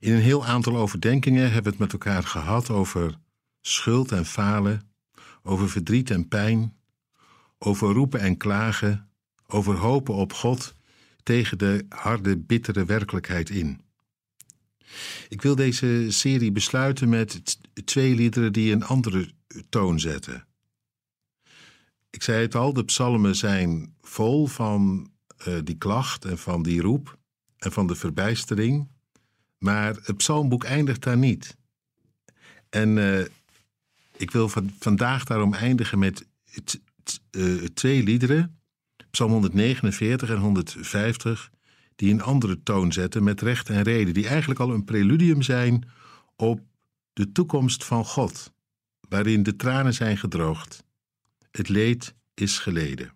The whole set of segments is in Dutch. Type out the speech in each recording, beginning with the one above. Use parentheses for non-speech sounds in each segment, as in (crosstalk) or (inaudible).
In een heel aantal overdenkingen hebben we het met elkaar gehad over schuld en falen, over verdriet en pijn, over roepen en klagen, over hopen op God tegen de harde, bittere werkelijkheid in. Ik wil deze serie besluiten met twee liederen die een andere toon zetten. Ik zei het al, de psalmen zijn vol van uh, die klacht en van die roep en van de verbijstering, maar het psalmboek eindigt daar niet. En uh, ik wil van, vandaag daarom eindigen met uh, twee liederen, Psalm 149 en 150, die een andere toon zetten met recht en reden, die eigenlijk al een preludium zijn op de toekomst van God, waarin de tranen zijn gedroogd. Het leed is geleden.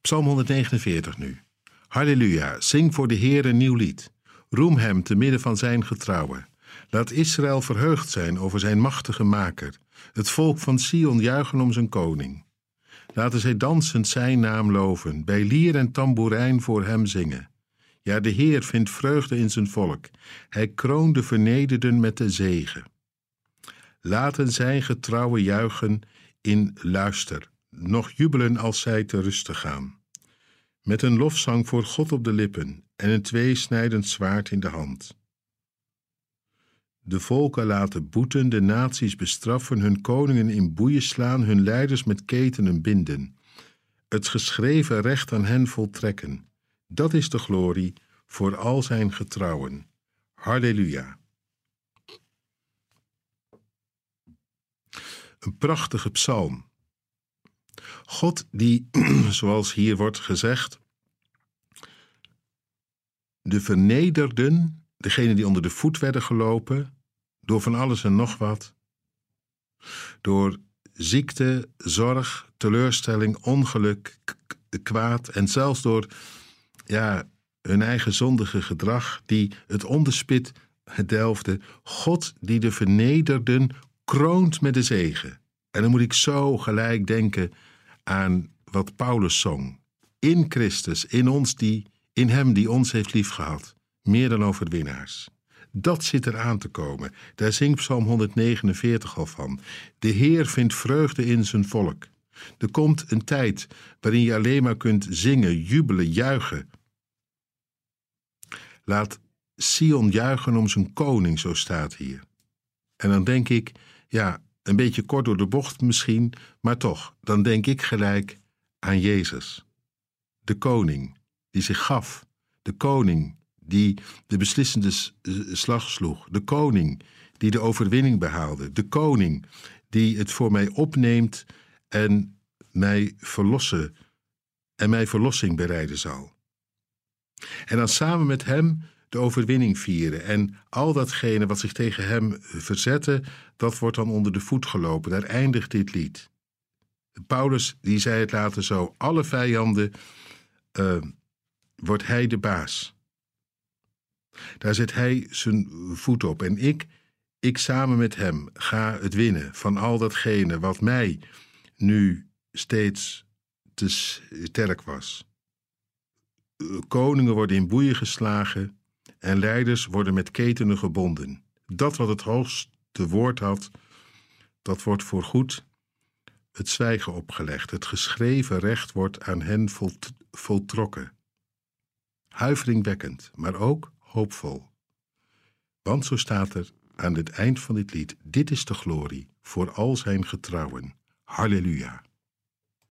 Psalm 149 nu. Halleluja, zing voor de Heer een nieuw lied. Roem hem te midden van zijn getrouwen. Laat Israël verheugd zijn over zijn machtige maker. Het volk van Sion juichen om zijn koning. Laten zij dansend zijn naam loven, bij lier en tamboerijn voor hem zingen. Ja, de Heer vindt vreugde in zijn volk. Hij kroont de vernederden met de zegen. Laten zijn getrouwen juichen in luister, nog jubelen als zij te rusten gaan. Met een lofzang voor God op de lippen en een tweesnijdend zwaard in de hand. De volken laten boeten, de naties bestraffen, hun koningen in boeien slaan, hun leiders met ketenen binden. Het geschreven recht aan hen voltrekken. Dat is de glorie voor al zijn getrouwen. Halleluja. Een prachtige psalm. God die, (clears throat) zoals hier wordt gezegd, de vernederden, degenen die onder de voet werden gelopen, door van alles en nog wat, door ziekte, zorg, teleurstelling, ongeluk, kwaad en zelfs door ja, hun eigen zondige gedrag, die het onderspit delfde, God die de vernederden kroont met de zegen. En dan moet ik zo gelijk denken aan wat Paulus zong. In Christus, in ons die, in hem die ons heeft liefgehad, meer dan overwinnaars. Dat zit er aan te komen. Daar zingt Psalm 149 al van. De Heer vindt vreugde in zijn volk. Er komt een tijd waarin je alleen maar kunt zingen, jubelen, juichen. Laat Sion juichen om zijn koning, zo staat hier. En dan denk ik, ja, een beetje kort door de bocht misschien, maar toch, dan denk ik gelijk aan Jezus. De koning die zich gaf, de koning die de beslissende slag sloeg, de koning die de overwinning behaalde, de koning die het voor mij opneemt en mij verlossen en mij verlossing bereiden zal. En dan samen met hem de overwinning vieren. En al datgene wat zich tegen hem verzette, dat wordt dan onder de voet gelopen. Daar eindigt dit lied. Paulus die zei het later zo: alle vijanden uh, wordt hij de baas. Daar zet hij zijn voet op. En ik, ik samen met hem, ga het winnen van al datgene wat mij nu steeds te sterk was. Koningen worden in boeien geslagen en leiders worden met ketenen gebonden. Dat wat het hoogste woord had, dat wordt voorgoed het zwijgen opgelegd. Het geschreven recht wordt aan hen voltrokken. Huiveringwekkend, maar ook hoopvol. Want zo staat er aan het eind van dit lied: Dit is de glorie voor al zijn getrouwen. Halleluja.